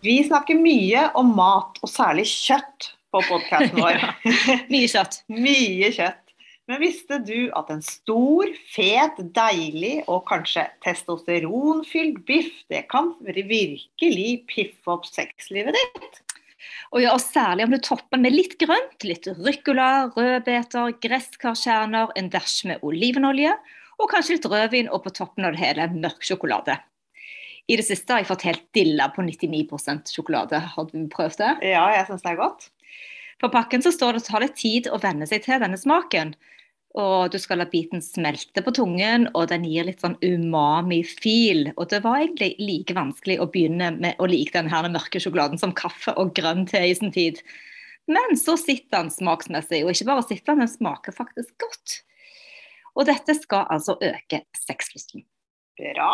Vi snakker mye om mat, og særlig kjøtt, på podkasten vår. Mye kjøtt. mye kjøtt. Men visste du at en stor, fet, deilig og kanskje testosteronfylt biff, det kan virkelig piffe opp sexlivet ditt? Og ja, og særlig om du topper med litt grønt, litt ruccola, rødbeter, gresskarkjerner, en dash med olivenolje, og kanskje litt rødvin, og på toppen av det hele mørk sjokolade. I det siste har jeg fått helt dilla på 99% sjokolade. Har du prøvd det? Ja, jeg syns det er godt. På pakken så står det at det tar litt tid å venne seg til denne smaken. Og du skal la biten smelte på tungen, og den gir litt sånn umami-fil. Og det var egentlig like vanskelig å begynne med å like den her mørke sjokoladen som kaffe og grønn te i sin tid. Men så sitter den smaksmessig, og ikke bare sitter den, den smaker faktisk godt. Og dette skal altså øke sexlysten. Bra.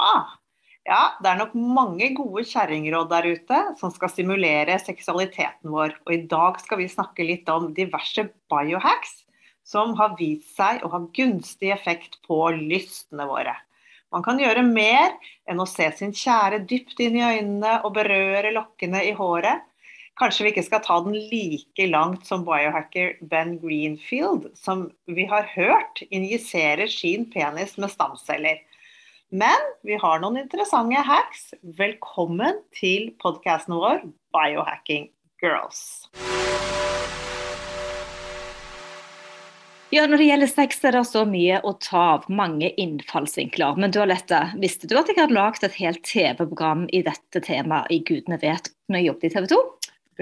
Ja, det er nok mange gode kjerringråd der ute som skal stimulere seksualiteten vår. Og i dag skal vi snakke litt om diverse biohacks som har vist seg å ha gunstig effekt på lystene våre. Man kan gjøre mer enn å se sin kjære dypt inn i øynene og berøre lokkene i håret. Kanskje vi ikke skal ta den like langt som biohacker Ben Greenfield, som vi har hørt injiserer sin penis med stamceller. Men vi har noen interessante hacks. Velkommen til podkasten vår Biohacking Girls. Ja, Når det gjelder sex, er det så mye å ta av. Mange innfallsvinkler. Men du Alette, visste du at jeg hadde lagd et helt TV-program i dette temaet i Gudene vet når jeg jobbet i TV 2?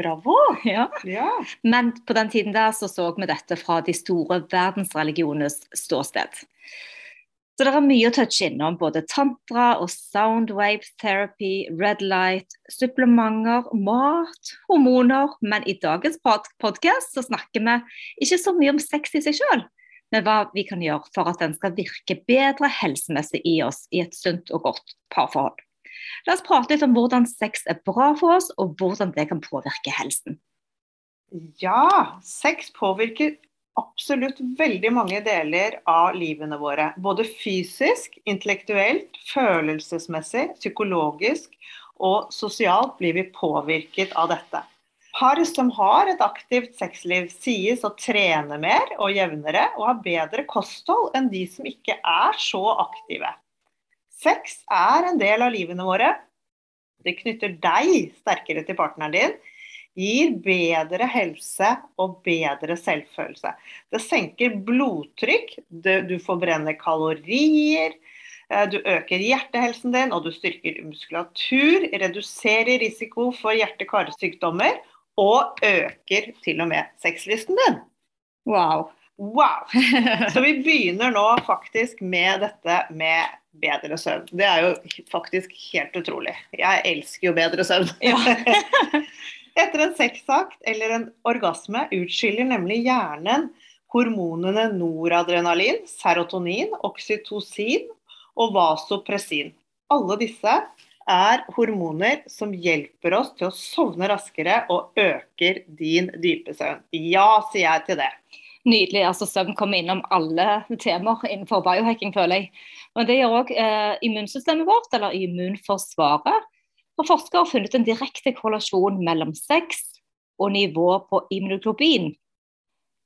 Bravo! Ja. Ja. Men på den tiden der så så vi dette fra de store verdensreligionenes ståsted. Så det er mye å touche innom. Både tantra og soundwave therapy, red light, supplementer, mat, hormoner. Men i dagens pod podkast snakker vi ikke så mye om sex i seg sjøl, men hva vi kan gjøre for at den skal virke bedre helsemessig i oss i et sunt og godt parforhold. La oss prate litt om hvordan sex er bra for oss, og hvordan det kan påvirke helsen. ja, sex påvirker absolutt veldig mange deler av livene våre. Både fysisk, intellektuelt, følelsesmessig, psykologisk og sosialt blir vi påvirket av dette. Par som har et aktivt sexliv, sies å trene mer og jevnere og ha bedre kosthold enn de som ikke er så aktive. Sex er en del av livene våre. Det knytter deg sterkere til partneren din gir bedre helse og bedre selvfølelse. Det senker blodtrykk, du forbrenner kalorier, eh, du øker hjertehelsen din, og du styrker muskulatur, reduserer risiko for hjerte-karsykdommer og øker til og med sexlysten din. Wow. Wow! Så vi begynner nå faktisk med dette med bedre søvn. Det er jo faktisk helt utrolig. Jeg elsker jo bedre søvn. Ja. Etter en sexakt eller en orgasme utskiller nemlig hjernen hormonene noradrenalin, serotonin, oksytocin og vasopressin. Alle disse er hormoner som hjelper oss til å sovne raskere og øker din dype søvn. Ja, sier jeg til det. Nydelig. altså Søvn kommer innom alle temaer innenfor biohacking, føler jeg. Men det gjør òg eh, immunsystemet vårt, eller immunforsvaret. Og Forskere har funnet en direkte korrelasjon mellom sex og nivå på immunoglobin.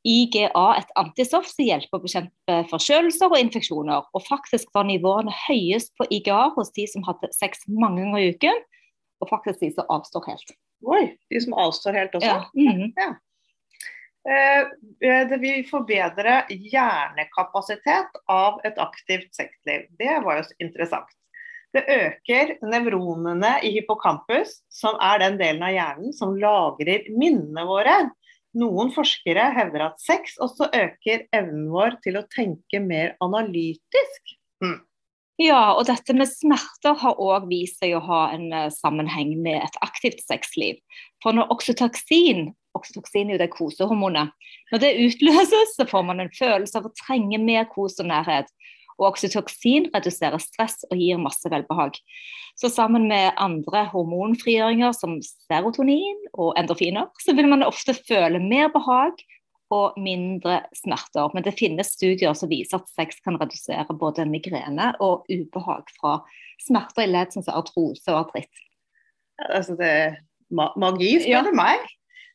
IGA et antistoff som hjelper å bekjempe forkjølelser og infeksjoner. Og faktisk var nivåene høyest på IGA hos de som hadde sex mange ganger i uken, og faktisk de som avstår helt. Oi, de som avstår helt også? Ja. Mm. ja. Eh, det vil forbedre hjernekapasitet av et aktivt sexliv. Det var jo interessant. Det øker nevronene i hippocampus, som er den delen av hjernen som lagrer minnene våre. Noen forskere hevder at sex også øker evnen vår til å tenke mer analytisk. Hm. Ja, og dette med smerter har òg vist seg å ha en uh, sammenheng med et aktivt sexliv. For når oksytoksin, oksytoksin er jo det kosehormonet, når det utløses, så får man en følelse av å trenge mer kos og nærhet. Og oksytoksin reduserer stress og gir masse velbehag. Så sammen med andre hormonfrigjøringer som serotonin og endorfiner, så vil man ofte føle mer behag og mindre smerter. Men det finnes studier som viser at sex kan redusere både migrene og ubehag fra smerter i ledd, som artrose og artritt. Altså det er magi, spør ja. du meg.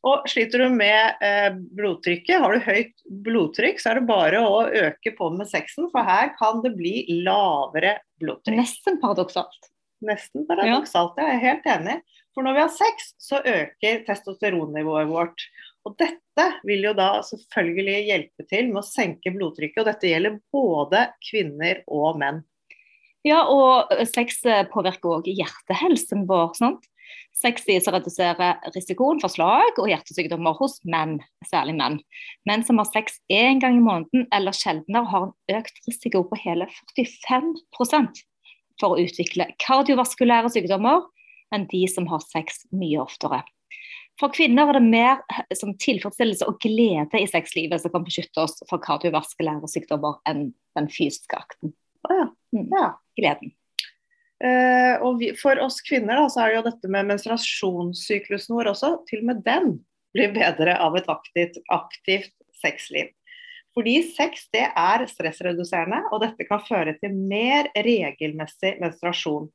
Og sliter du med eh, blodtrykket, har du høyt blodtrykk, så er det bare å øke på med sexen, for her kan det bli lavere blodtrykk. Nesten paradoksalt. Nesten paradoksalt, ja. jeg er helt enig. For når vi har sex, så øker testosteronnivået vårt. Og dette vil jo da selvfølgelig hjelpe til med å senke blodtrykket, og dette gjelder både kvinner og menn. Ja, og sex påvirker òg hjertehelsen vår. sant? Sex som reduserer risikoen for slag og hjertesykdommer hos menn, særlig menn. Menn som har sex én gang i måneden eller sjeldnere, har en økt risiko på hele 45% for å utvikle kardiovaskulære sykdommer enn de som har sex mye oftere. For kvinner er det mer eh, som tilfredsstillelse og glede i sexlivet som kan beskytte oss for kardiovaskulære sykdommer enn den fysiske akten. Oh, ja. Mm. ja. Gleden. Uh, og vi, for oss kvinner da, så er det jo dette med menstruasjonssyklusen vår også. Til og med den blir bedre av et aktivt, aktivt sexliv. Fordi sex det er stressreduserende, og dette kan føre til mer regelmessig menstruasjon.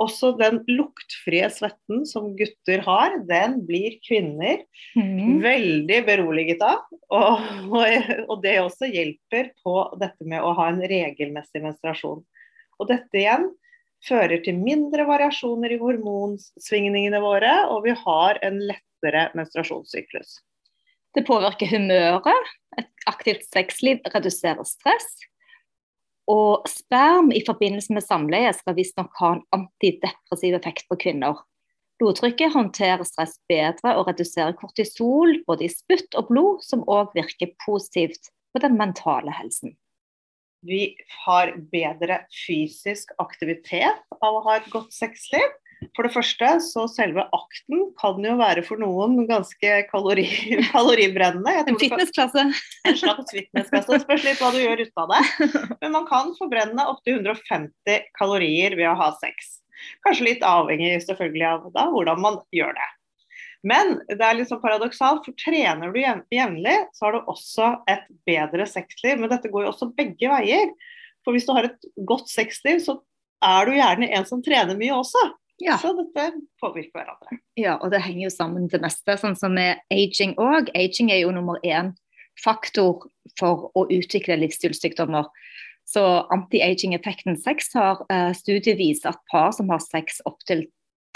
Også den luktfrie svetten som gutter har, den blir kvinner mm. veldig beroliget av. Og, og, og, det også hjelper på dette med å ha en regelmessig menstruasjon. Og dette igjen fører til mindre variasjoner i hormonsvingningene våre, og vi har en lettere menstruasjonssyklus. Det påvirker humøret. Et aktivt sexliv reduserer stress. Og sperm i forbindelse med samleie skal visstnok ha en antidepressiv effekt på kvinner. Blodtrykket håndterer stress bedre og reduserer kortisol både i spytt og blod, som òg virker positivt på den mentale helsen. Vi har bedre fysisk aktivitet av å ha et godt sexliv. For det første, så selve akten kan jo være for noen ganske kalori, kaloribrennende. En fitnessklasse. En slags fitnessklasse. Spørs litt hva du gjør ut av det. Men man kan forbrenne opptil 150 kalorier ved å ha sex. Kanskje litt avhengig selvfølgelig av da, hvordan man gjør det. Men det er sånn paradoksalt, for trener du jevnlig, så har du også et bedre sexliv. Men dette går jo også begge veier. For hvis du har et godt sexliv, så er du gjerne en som trener mye også. Ja. Så dette påvirker hverandre. Ja, og det henger jo sammen det meste. Sånn som med aging òg. Aging er jo nummer én faktor for å utvikle livsstilssykdommer. Så anti-aging-effekten sex har eh, studier vist at par som har sex opptil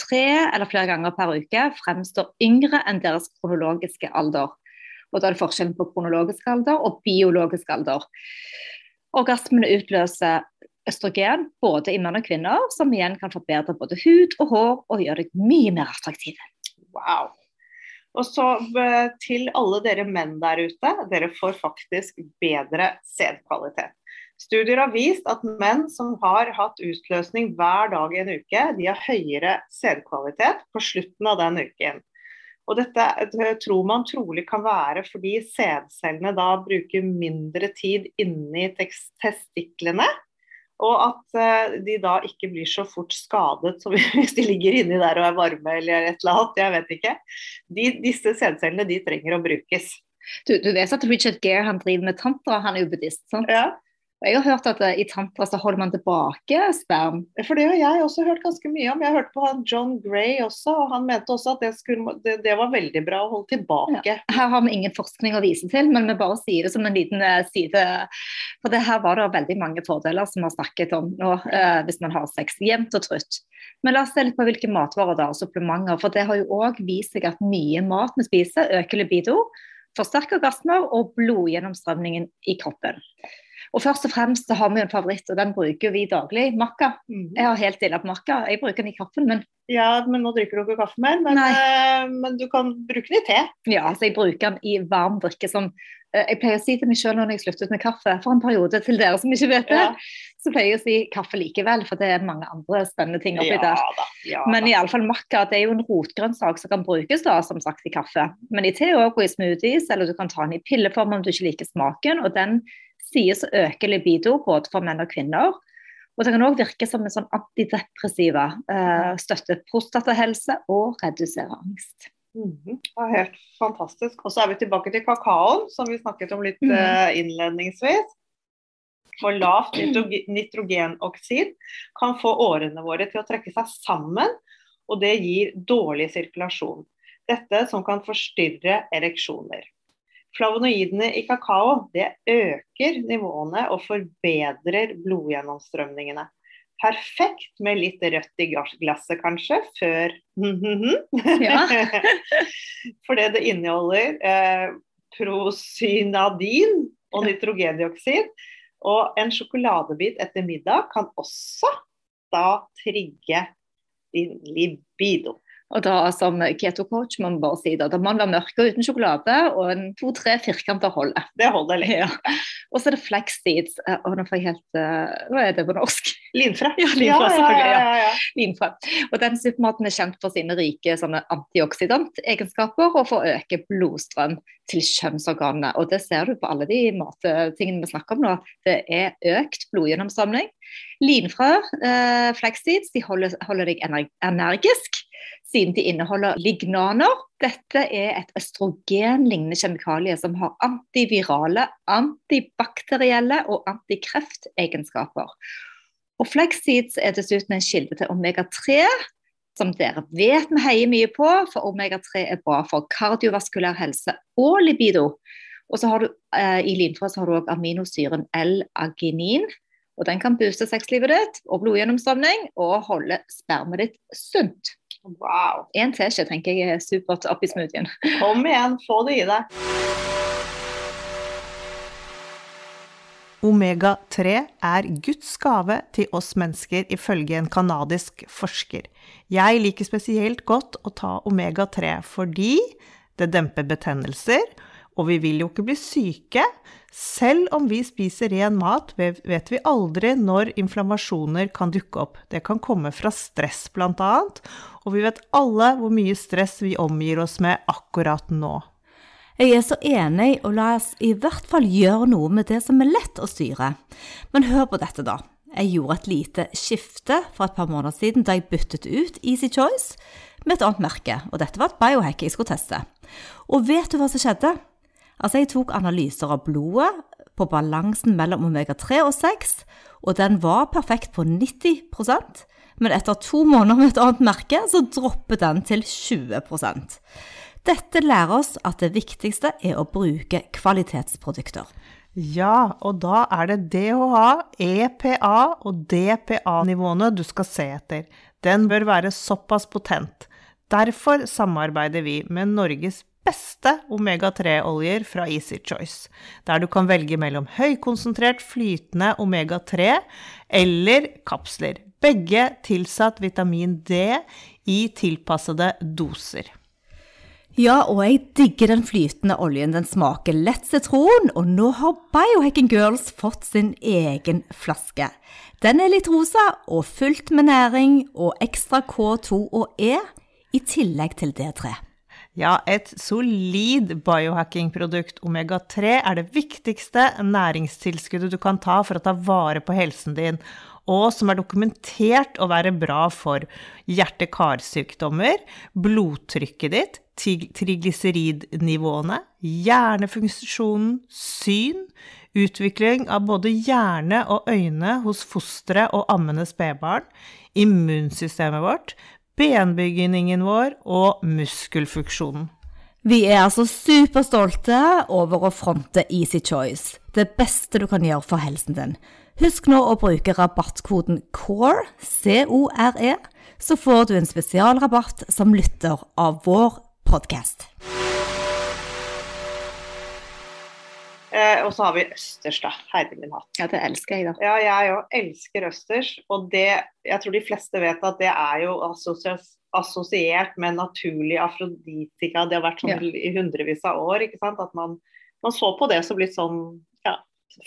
tre eller flere ganger per uke, fremstår yngre enn deres kronologiske alder. Og Da er det forskjellen på kronologisk alder og biologisk alder. Orgasmene utløser østrogen både i menn og kvinner, som igjen kan forbedre både hud og hår og gjøre deg mye mer attraktiv. Wow. Og så eh, til alle dere menn der ute, dere får faktisk bedre sædkvalitet. Studier har vist at menn som har hatt utløsning hver dag i en uke, de har høyere sædkvalitet på slutten av den uken. Og dette eh, tror man trolig kan være fordi sædcellene da bruker mindre tid inni testiklene og at uh, de da ikke blir så fort skadet som hvis de ligger inni der og er varme eller et eller annet. Jeg vet ikke. De, disse sædcellene de trenger å brukes. Du, du, vet at Richard Gere han driver med tantra, han er jo buddhist? sant? Ja. Jeg har hørt at eh, i tantra så holder man tilbake sperm. For det har jeg også hørt ganske mye om. Jeg hørte på John Gray også, og han mente også at det, skulle, det, det var veldig bra å holde tilbake. Ja. Her har vi ingen forskning å vise til, men vi bare sier det som en liten uh, side. For det her var det veldig mange fordeler som vi har snakket om nå, eh, hvis man har sex jevnt og trutt. Men la oss se litt på hvilke matvarer det er, supplementer. For det har jo òg vist seg at mye mat vi spiser, øker libido, forsterker orgasmer og blodgjennomstrømningen i kroppen. Og først og fremst så har vi en favoritt, og den bruker vi daglig. Makka. Mm. Jeg har helt stille på makka. Jeg bruker den i kaffen, men Ja, men nå drikker du ikke kaffe mer, men, uh, men, du kan bruke den i te. Ja, så jeg bruker den i varm drikke som eh, Jeg pleier å si til meg selv når jeg sluttet med kaffe, for en periode til dere som ikke vet det, Ja. så pleier jeg å si kaffe likevel, for det er mange andre spennende ting oppi Ja der. da. Ja, Men iallfall makka det er jo en rotgrønnsak som kan brukes da, som sagt i kaffe. Men i te òg, og i smoothies, eller du kan ta den i pilleform om du ikke liker smaken. Og den sies å øke libido både for menn og kvinner. Og det kan òg virke som en sånn antidepressiva. Eh, støtte prostatahelse og redusere angst. Mhm. Det var helt fantastisk. Og så er vi tilbake til kakaoen, som vi snakket om litt Mhm. eh, innledningsvis. For lavt nitrogenoksid kan få årene våre til å trekke seg sammen, og det gir dårlig sirkulasjon. Dette som kan forstyrre ereksjoner. Flavonoidene i kakao det øker nivåene og forbedrer blodgjennomstrømningene. Perfekt med litt rødt i glasset, kanskje, før Ja. Fordi det inneholder eh, prosynadin og nitrogendioksid. Og en sjokoladebit etter middag kan også da trigge din libido. Og da som keto-coach må man bare si det. da må man være mørk og uten sjokolade, og en to-tre firkanter holder. Det holder lenge. Ja. Og så er det flax seeds. eh, Og nå får jeg helt eh, Hva er det på norsk? Linfrø. Ja, linfrø, selvfølgelig, ja. ja. Linfrø. Og den supermaten er kjent for sine rike sånne antioksidantegenskaper og for å øke blodstrøm til kjønnsorganene. Og det ser du på alle de mattingene vi snakker om nå. Det er økt blodgjennomstrømning. Linfrø, eh, flaxseeds, de holder, holder deg ener energisk siden de inneholder lignaner. Dette er et østrogenlignende kjemikalie som har antivirale, antibakterielle og antikreftegenskaper. Og flaxseeds er dessuten en kilde til omega-3, som dere vet vi heier mye på, for omega-3 er bra for kardiovaskulær helse og libido. Og så har du eh, I linfrø så har du også aminosyren L-aginin. og Den kan booste sexlivet ditt og blodgjennomstrømning og holde spermet ditt sunt. Wow. En teskje tenker jeg er supert oppi smoothien. Kom igjen, få det i deg. Omega-3 er Guds gave til oss mennesker, ifølge en kanadisk forsker. Jeg liker spesielt godt å ta omega-3 fordi det demper betennelser, og vi vil jo ikke bli syke. Selv om vi spiser ren mat, vet vi aldri når inflammasjoner kan dukke opp. Det kan komme fra stress, blant annet, og vi vet alle hvor mye stress vi omgir oss med akkurat nå. Jeg er så enig, og la oss i hvert fall gjøre noe med det som er lett å styre. Men hør på dette, da. Jeg gjorde et lite skifte for et par måneder siden da jeg byttet ut Easy Choice med et annet merke, og dette var et biohack jeg skulle teste. Og vet du hva som skjedde? Altså, jeg tok analyser av blodet på balansen mellom omega-3 og 6, og den var perfekt på 90% men etter to måneder med et annet merke, så droppet den til 20 dette lærer oss at det viktigste er å bruke kvalitetsprodukter. Ja, og da er det DHA, EPA og DPA-nivåene du skal se etter. Den bør være såpass potent. Derfor samarbeider vi med Norges beste omega-3-oljer fra Easy Choice, der du kan velge mellom høykonsentrert flytende omega-3 eller kapsler. Begge tilsatt vitamin D i tilpassede doser. Ja, og jeg digger den flytende oljen. Den smaker lett sitron, og nå har Biohacking Girls fått sin egen flaske. Den er litt rosa og fylt med næring og ekstra K2 og E, i tillegg til D3. Ja, et solid biohacking-produkt. Omega-3 er det viktigste næringstilskuddet du kan ta for å ta vare på helsen din, og som er dokumentert å være bra for hjerte-karsykdommer, blodtrykket ditt, triglyseridnivåene, hjernefunksjonen, syn, utvikling av både hjerne og øyne hos fostre og ammende spedbarn, immunsystemet vårt, benbygningen vår og muskelfunksjonen. Vi er altså superstolte over å fronte Easy Choice, det beste du kan gjøre for helsen din. Husk nå å bruke rabattkoden CORE, C-O-R-E, så får du en spesialrabatt som lytter av vår podkast. Eh, og så har vi østers, da. Herre min hatt. Ja, det elsker jeg, da. Ja, jeg òg elsker østers. Og det, jeg tror de fleste vet at det er jo assosiert med naturlig afroditika. Det har vært sånn Ja. i hundrevis av år. ikke sant? At man Man så på det som litt sånn ja,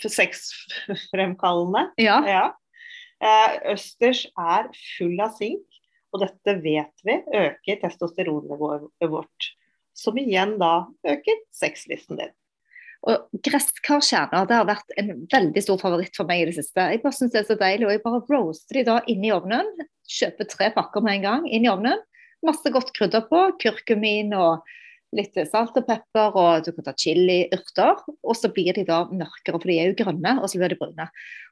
sexfremkallende. Ja. Ja. Eh, østers er full av sink, og dette vet vi øker testosteronnivået vårt. Som igjen da øker sexlysten din. Og gresskarkjerner det har vært en veldig stor favoritt for meg i det siste. Jeg bare synes det er så deilig, og jeg bare roaster de da inn i ovnen. Kjøper tre pakker med en gang inn i ovnen. Masse godt krydder på. Kurkumin og litt salt og pepper, og du kan ta chili, urter. Og så blir de da mørkere, for de er jo grønne, og så blir de brune.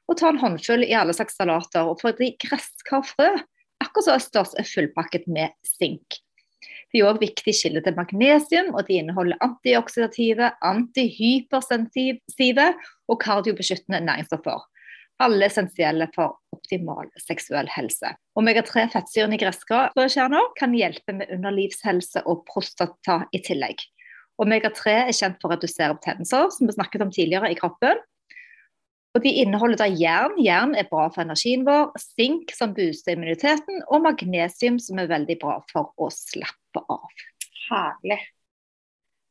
Og ta en håndfull i alle slags salater. Og fordi gresskarfrø, akkurat som østers, er fullpakket med sink. De er òg viktig kilde til magnesium, og de inneholder antioksidative, antihypersensitive og kardiobeskyttende næringsstoffer. Alle essensielle for optimal seksuell helse. Omega-3-fettsyrene i gresskarkjerner kan hjelpe med underlivshelse og prostata i tillegg. Omega-3 er kjent for å redusere betennelser, som vi snakket om tidligere, i kroppen. Og De inneholder da jern. Jern er bra for energien vår. Sink, som booster immuniteten. Og magnesium, som er veldig bra for å slappe av. Herlig.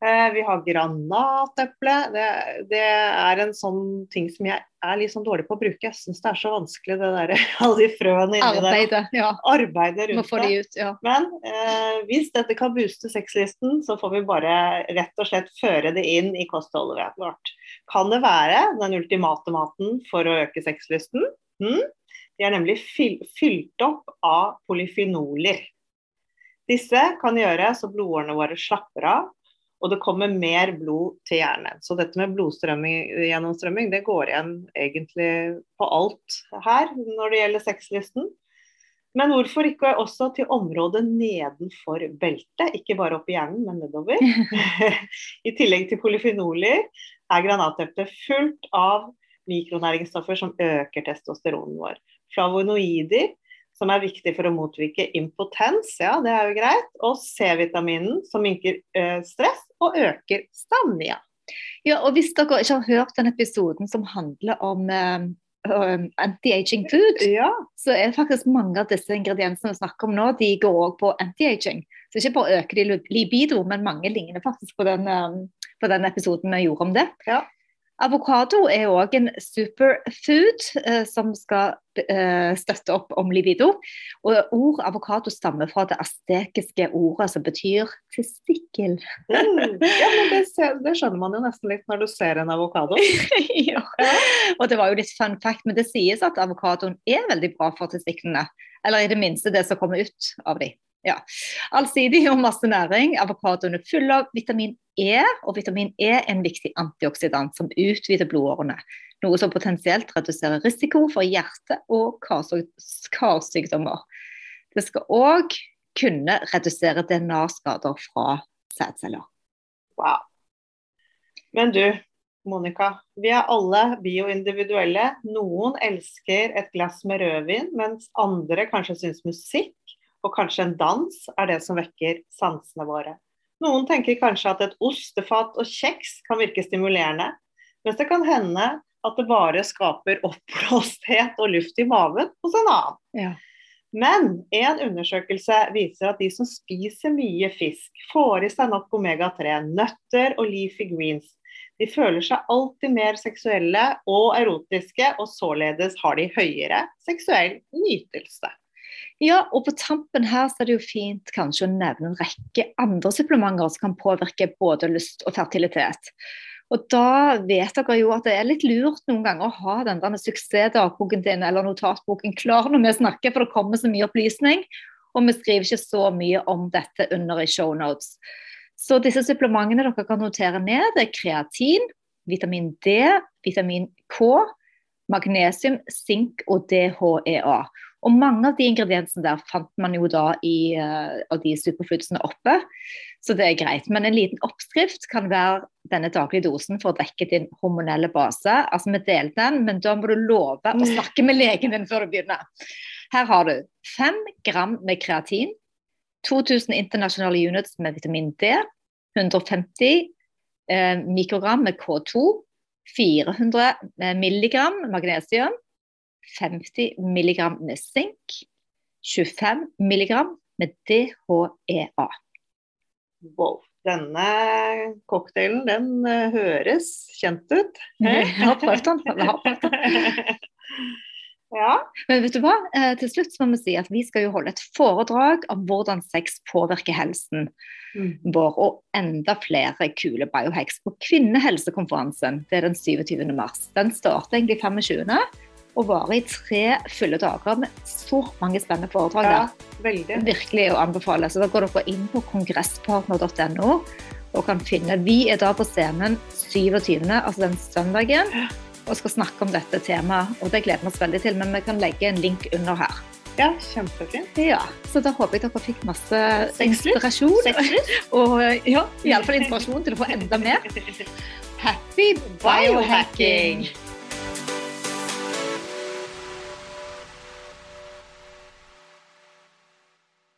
Eh, vi har granateple. Det, det er en sånn ting som jeg er litt sånn dårlig på å bruke. Jeg syns det er så vanskelig, det der, alle de frøene inni der. Arbeidet. Ja. Arbeidet rundt det. de ut. Ja. Men eh, hvis dette kan booste sexlisten, så får vi bare rett og slett føre det inn i kostholdet vårt. Kan det være den ultimate maten for å øke sexlisten? Hm? De er nemlig fyl fylt opp av polyfenoler. Disse kan gjøre så blodårene våre slapper av, og det kommer mer blod til hjernen. Så dette med blodgjennomstrømming, det går igjen egentlig på alt her når det gjelder sexlysten. Men hvorfor ikke også til området nedenfor beltet, ikke bare opp i hjernen, men nedover. I tillegg til polyfenoler er granateplet fullt av mikronæringsstoffer som øker testosteronen vår. Flavonoider, som er viktig for å motvirke impotens, ja det er jo greit. Og C-vitaminen, som minker eh, stress og øker stamina. Ja, og Hvis dere ikke har hørt den episoden som handler om um, um, anti-aging food, Ja, så er det faktisk mange av disse ingrediensene vi snakker om nå, de går også på anti-aging. Så ikke bare øker de libido, men mange ligner faktisk på den, um, på den episoden vi gjorde om det. Ja. Avokado er òg en superfood eh, som skal eh, støtte opp om libido. Og ord avokado stammer fra det astekiske ordet som betyr testikkel. mm. ja men det, det skjønner man jo nesten litt når du ser en avokado. ja. Og det var jo litt fun fact, men det sies at avokadoen er veldig bra for testiklene. Eller i det minste det som kommer ut av dem. Ja. Allsidig og masse næring. Avokadoen er full av vitamin E, og vitamin E er en viktig antioksidant som utvider blodårene. Noe som potensielt reduserer risiko for hjerte- og karsykdommer. Det skal òg kunne redusere DNA-skader fra sædceller. Wow. Men du, Monica. Vi er alle bioindividuelle. Noen elsker et glass med rødvin, mens andre kanskje syns musikk og kanskje en dans er det som vekker sansene våre. Noen tenker kanskje at et ostefat og kjeks kan virke stimulerende, mens det kan hende at det bare skaper oppblåsthet og luft i maven hos en annen. Ja. Men en undersøkelse viser at de som spiser mye fisk, får i seg nok omega-3, nøtter og leafy greens, de føler seg alltid mer seksuelle og erotiske, og således har de høyere seksuell nytelse. Ja, og på tampen her så er det jo fint kanskje å nevne en rekke andre supplementer som kan påvirke både lyst og fertilitet. Og da vet dere jo at det er litt lurt noen ganger å ha den der med suksessdagboken din eller notatboken klar når vi snakker, for det kommer så mye opplysning. Og vi skriver ikke så mye om dette under i shownotes. Så disse supplementene dere kan notere ned, det er kreatin, vitamin D, vitamin K, magnesium, sink og DHEA. Og mange av de ingrediensene der fant man jo da i uh, av de superfoodsene oppe, så det er greit. Men en liten oppskrift kan være denne daglige dosen for å dekke din hormonelle base. Altså vi deler den, men da må du love å snakke med legen din før du begynner. Her har du 5 gram med kreatin, 2000 internasjonale units med vitamin D, 150 eh, mikrogram med K2, 400 milligram magnesium, 50 mg med sink, 25 mg med DHEA. Wow. Denne cocktailen, den eh, høres kjent ut. Jeg har prøvd den. Har prøvd den. Ja. Men vet du hva? Eh, til slutt så må vi si at vi skal jo holde et foredrag om hvordan sex påvirker helsen vår, og enda flere kule biohacks på kvinnehelsekonferansen. Det er den 27. mars. Den starter egentlig 25. og varer i tre fulle dager med så mange spennende foredrag. ja, veldig. Virkelig å anbefale. Så da går dere inn på kongresspartner.no og kan finne Vi er da på scenen 27., altså den søndagen, og skal snakke om dette temaet. Og det gleder vi oss veldig til, men vi kan legge en link under her. Ja, kjempefint. Ja, Så da håper jeg dere fikk masse Sexlyst. inspirasjon. Sexlyst. Og ja, iallfall inspirasjon til å få enda mer. Happy biohacking!